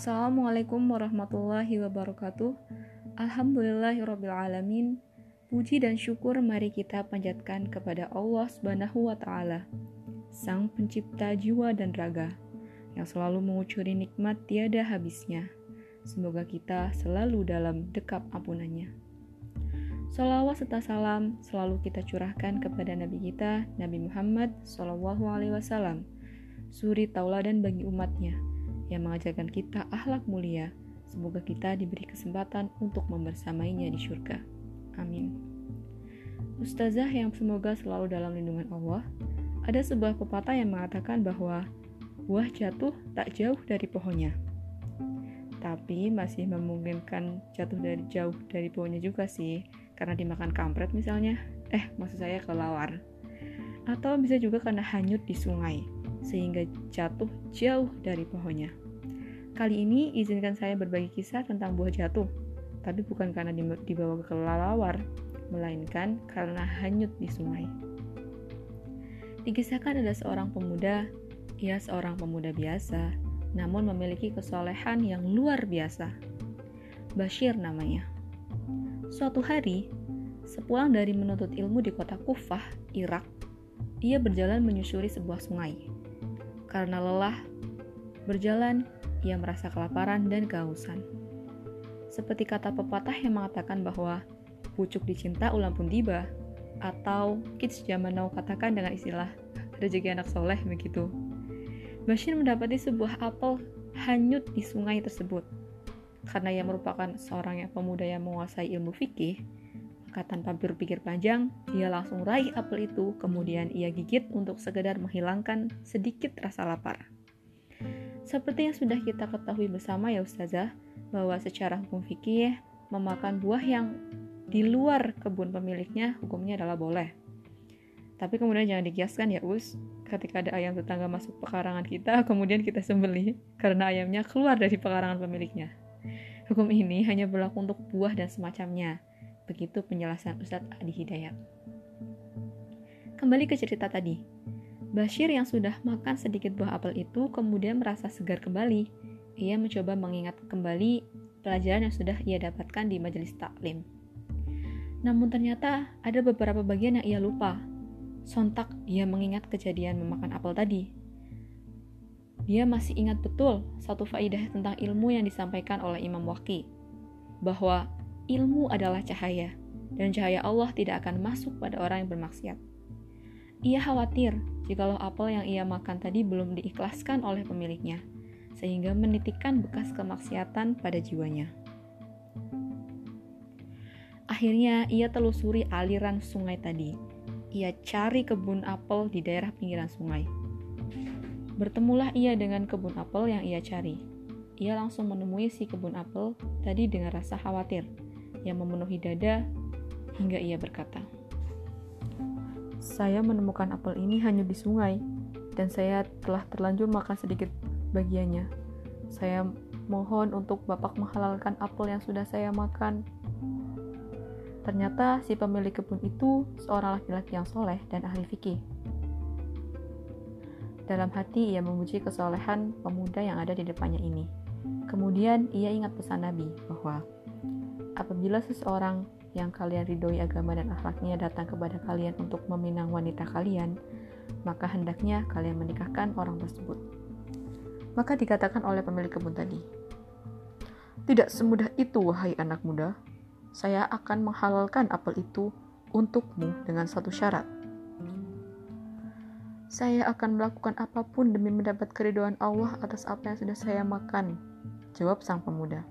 Assalamualaikum warahmatullahi wabarakatuh. Alhamdulillahirrabbilalamin. Puji dan syukur mari kita panjatkan kepada Allah Subhanahu wa taala, Sang Pencipta jiwa dan raga, yang selalu mengucuri nikmat tiada habisnya. Semoga kita selalu dalam dekap ampunannya. Salawat serta salam selalu kita curahkan kepada Nabi kita, Nabi Muhammad Sallallahu Alaihi Wasallam, suri tauladan bagi umatnya, yang mengajarkan kita akhlak mulia. Semoga kita diberi kesempatan untuk membersamainya di surga. Amin. Ustazah yang semoga selalu dalam lindungan Allah, ada sebuah pepatah yang mengatakan bahwa buah jatuh tak jauh dari pohonnya. Tapi masih memungkinkan jatuh dari jauh dari pohonnya juga sih, karena dimakan kampret misalnya. Eh, maksud saya kelawar. Atau bisa juga karena hanyut di sungai, sehingga jatuh jauh dari pohonnya. Kali ini izinkan saya berbagi kisah tentang buah jatuh, tapi bukan karena dibawa ke kelelawar, melainkan karena hanyut di sungai. Dikisahkan ada seorang pemuda, ia seorang pemuda biasa, namun memiliki kesolehan yang luar biasa. Bashir namanya. Suatu hari, sepulang dari menuntut ilmu di kota Kufah, Irak, ia berjalan menyusuri sebuah sungai. Karena lelah berjalan, ia merasa kelaparan dan kehausan. Seperti kata pepatah yang mengatakan bahwa pucuk dicinta ulang pun tiba, atau kids zaman now katakan dengan istilah rezeki anak soleh begitu. Bashir mendapati sebuah apel hanyut di sungai tersebut. Karena ia merupakan seorang yang pemuda yang menguasai ilmu fikih, maka tanpa berpikir panjang, ia langsung raih apel itu, kemudian ia gigit untuk sekedar menghilangkan sedikit rasa lapar. Seperti yang sudah kita ketahui bersama ya Ustazah, bahwa secara hukum fikih, memakan buah yang di luar kebun pemiliknya hukumnya adalah boleh. Tapi kemudian jangan dikiaskan ya Us, ketika ada ayam tetangga masuk pekarangan kita, kemudian kita sembeli karena ayamnya keluar dari pekarangan pemiliknya. Hukum ini hanya berlaku untuk buah dan semacamnya. Begitu penjelasan Ustadz Adi Hidayat. Kembali ke cerita tadi. Bashir yang sudah makan sedikit buah apel itu kemudian merasa segar kembali. Ia mencoba mengingat kembali pelajaran yang sudah ia dapatkan di majelis taklim. Namun ternyata ada beberapa bagian yang ia lupa. Sontak ia mengingat kejadian memakan apel tadi. Dia masih ingat betul satu faidah tentang ilmu yang disampaikan oleh Imam Waki, bahwa ilmu adalah cahaya, dan cahaya Allah tidak akan masuk pada orang yang bermaksiat. Ia khawatir jikalau apel yang ia makan tadi belum diikhlaskan oleh pemiliknya, sehingga menitikkan bekas kemaksiatan pada jiwanya. Akhirnya ia telusuri aliran sungai tadi. Ia cari kebun apel di daerah pinggiran sungai. Bertemulah ia dengan kebun apel yang ia cari. Ia langsung menemui si kebun apel tadi dengan rasa khawatir yang memenuhi dada hingga ia berkata, "Saya menemukan apel ini hanya di sungai dan saya telah terlanjur makan sedikit bagiannya. Saya mohon untuk Bapak menghalalkan apel yang sudah saya makan." Ternyata si pemilik kebun itu seorang laki-laki yang soleh dan ahli fikih. Dalam hati ia memuji kesolehan pemuda yang ada di depannya ini. Kemudian ia ingat pesan Nabi bahwa apabila seseorang yang kalian ridhoi agama dan akhlaknya datang kepada kalian untuk meminang wanita kalian, maka hendaknya kalian menikahkan orang tersebut. Maka dikatakan oleh pemilik kebun tadi, Tidak semudah itu, wahai anak muda, saya akan menghalalkan apel itu untukmu dengan satu syarat. Saya akan melakukan apa pun demi mendapat keridoan Allah atas apa yang sudah saya makan, jawab sang pemuda.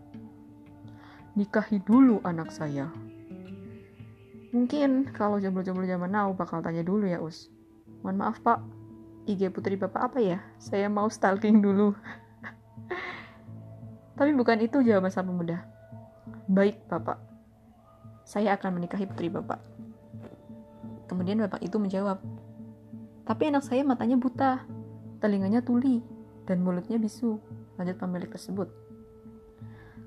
Nikahi dulu anak saya. Mungkin kalau jomblo-jomblo zaman now bakal tanya dulu ya Us. Mohon maaf pak, IG putri bapak apa ya? Saya mau stalking dulu. Tapi bukan itu jawaban sang pemuda. Baik bapak, saya akan menikahi putri bapak. Kemudian bapak itu menjawab, tapi anak saya matanya buta, telinganya tuli, dan mulutnya bisu, lanjut pemilik tersebut.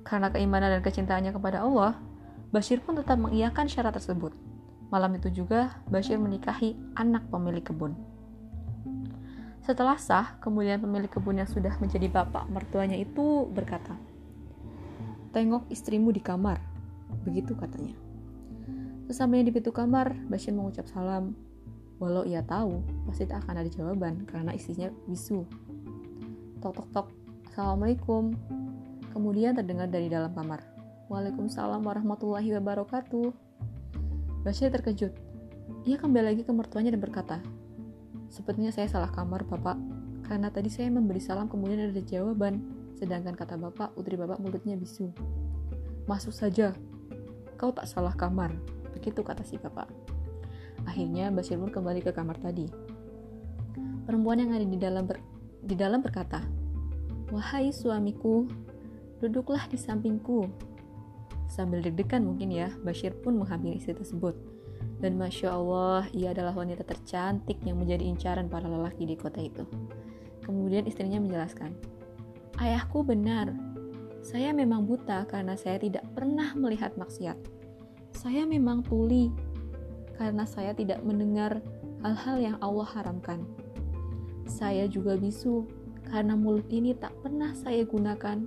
Karena keimanan dan kecintaannya kepada Allah, Bashir pun tetap mengiyakan syarat tersebut. Malam itu juga, Bashir menikahi anak pemilik kebun. Setelah sah, kemudian pemilik kebun yang sudah menjadi bapak mertuanya itu berkata, Tengok istrimu di kamar. Begitu katanya. Sesampainya di pintu kamar, Bashir mengucap salam. Walau ia tahu, pasti tak akan ada jawaban karena istrinya bisu. Tok tok tok, Assalamualaikum. Kemudian terdengar dari dalam kamar. Waalaikumsalam warahmatullahi wabarakatuh. Bashir terkejut. Ia kembali lagi ke mertuanya dan berkata, Sepertinya saya salah kamar, Bapak. Karena tadi saya memberi salam kemudian ada jawaban. Sedangkan kata Bapak, putri Bapak mulutnya bisu. Masuk saja. Kau tak salah kamar. Begitu kata si Bapak. Akhirnya Basir pun kembali ke kamar tadi. Perempuan yang ada di dalam ber, di dalam berkata, "Wahai suamiku, duduklah di sampingku." Sambil deg-degan mungkin ya, Bashir pun menghampiri istri tersebut. Dan Masya Allah, ia adalah wanita tercantik yang menjadi incaran para lelaki di kota itu. Kemudian istrinya menjelaskan, Ayahku benar, saya memang buta karena saya tidak pernah melihat maksiat. Saya memang tuli karena saya tidak mendengar hal-hal yang Allah haramkan. Saya juga bisu karena mulut ini tak pernah saya gunakan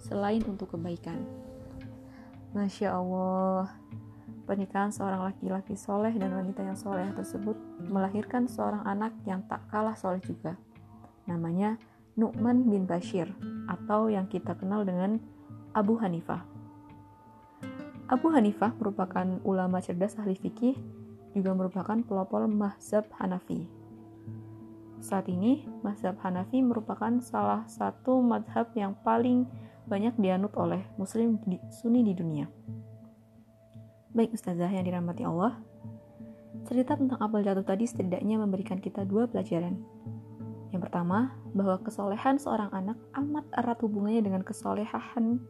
selain untuk kebaikan. Masya Allah, Pernikahan seorang laki-laki soleh dan wanita yang soleh tersebut melahirkan seorang anak yang tak kalah soleh juga. Namanya Nu'man bin Bashir atau yang kita kenal dengan Abu Hanifah. Abu Hanifah merupakan ulama cerdas ahli fikih, juga merupakan pelopor mazhab Hanafi. Saat ini, mazhab Hanafi merupakan salah satu mazhab yang paling banyak dianut oleh muslim di, sunni di dunia. Baik Ustazah yang dirahmati Allah, cerita tentang apel jatuh tadi setidaknya memberikan kita dua pelajaran. Yang pertama, bahwa kesolehan seorang anak amat erat hubungannya dengan kesolehan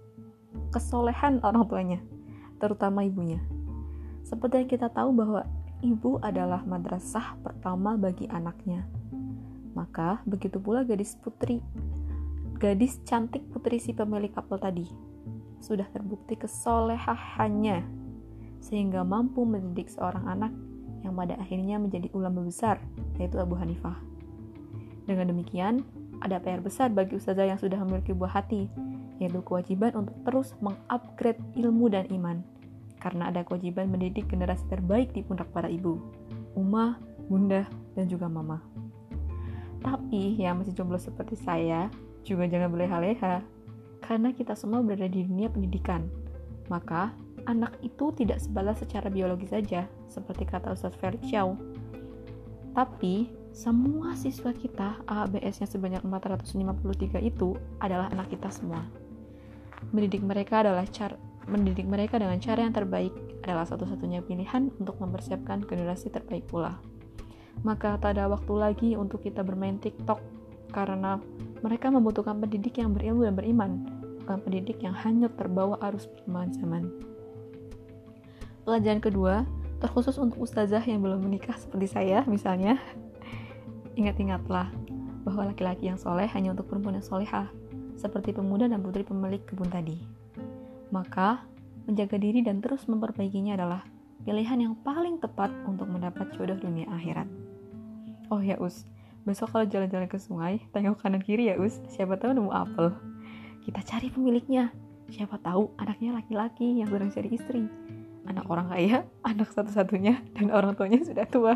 kesolehan orang tuanya, terutama ibunya. Seperti yang kita tahu bahwa ibu adalah madrasah pertama bagi anaknya. Maka begitu pula gadis putri, gadis cantik putri si pemilik apel tadi. Sudah terbukti kesolehannya sehingga mampu mendidik seorang anak yang pada akhirnya menjadi ulama besar, yaitu Abu Hanifah. Dengan demikian, ada PR besar bagi ustazah yang sudah memiliki buah hati, yaitu kewajiban untuk terus mengupgrade ilmu dan iman. Karena ada kewajiban mendidik generasi terbaik di pundak para ibu, umah, bunda, dan juga mama. Tapi yang masih jomblo seperti saya, juga jangan boleh leha karena kita semua berada di dunia pendidikan. Maka, anak itu tidak sebalas secara biologi saja, seperti kata Ustadz Felix. Tapi, semua siswa kita, ABS-nya sebanyak 453 itu adalah anak kita semua. Mendidik mereka adalah cara mendidik mereka dengan cara yang terbaik adalah satu-satunya pilihan untuk mempersiapkan generasi terbaik pula. Maka tak ada waktu lagi untuk kita bermain TikTok karena mereka membutuhkan pendidik yang berilmu dan beriman, bukan pendidik yang hanya terbawa arus perkembangan zaman. Pelajaran kedua, terkhusus untuk ustazah yang belum menikah seperti saya misalnya, ingat-ingatlah bahwa laki-laki yang soleh hanya untuk perempuan yang solehah, seperti pemuda dan putri pemilik kebun tadi. Maka, menjaga diri dan terus memperbaikinya adalah pilihan yang paling tepat untuk mendapat jodoh dunia akhirat. Oh ya Us, besok kalau jalan-jalan ke sungai, tengok kanan kiri ya Us, siapa tahu nemu apel. Kita cari pemiliknya, siapa tahu anaknya laki-laki yang sedang cari istri anak orang kaya, anak satu-satunya, dan orang tuanya sudah tua.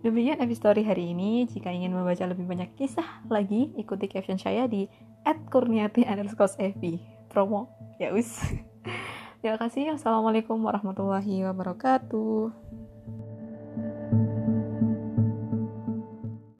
Demikian episode hari ini. Jika ingin membaca lebih banyak kisah lagi, ikuti caption saya di @kurniati Promo, ya us. Terima kasih. Assalamualaikum warahmatullahi wabarakatuh.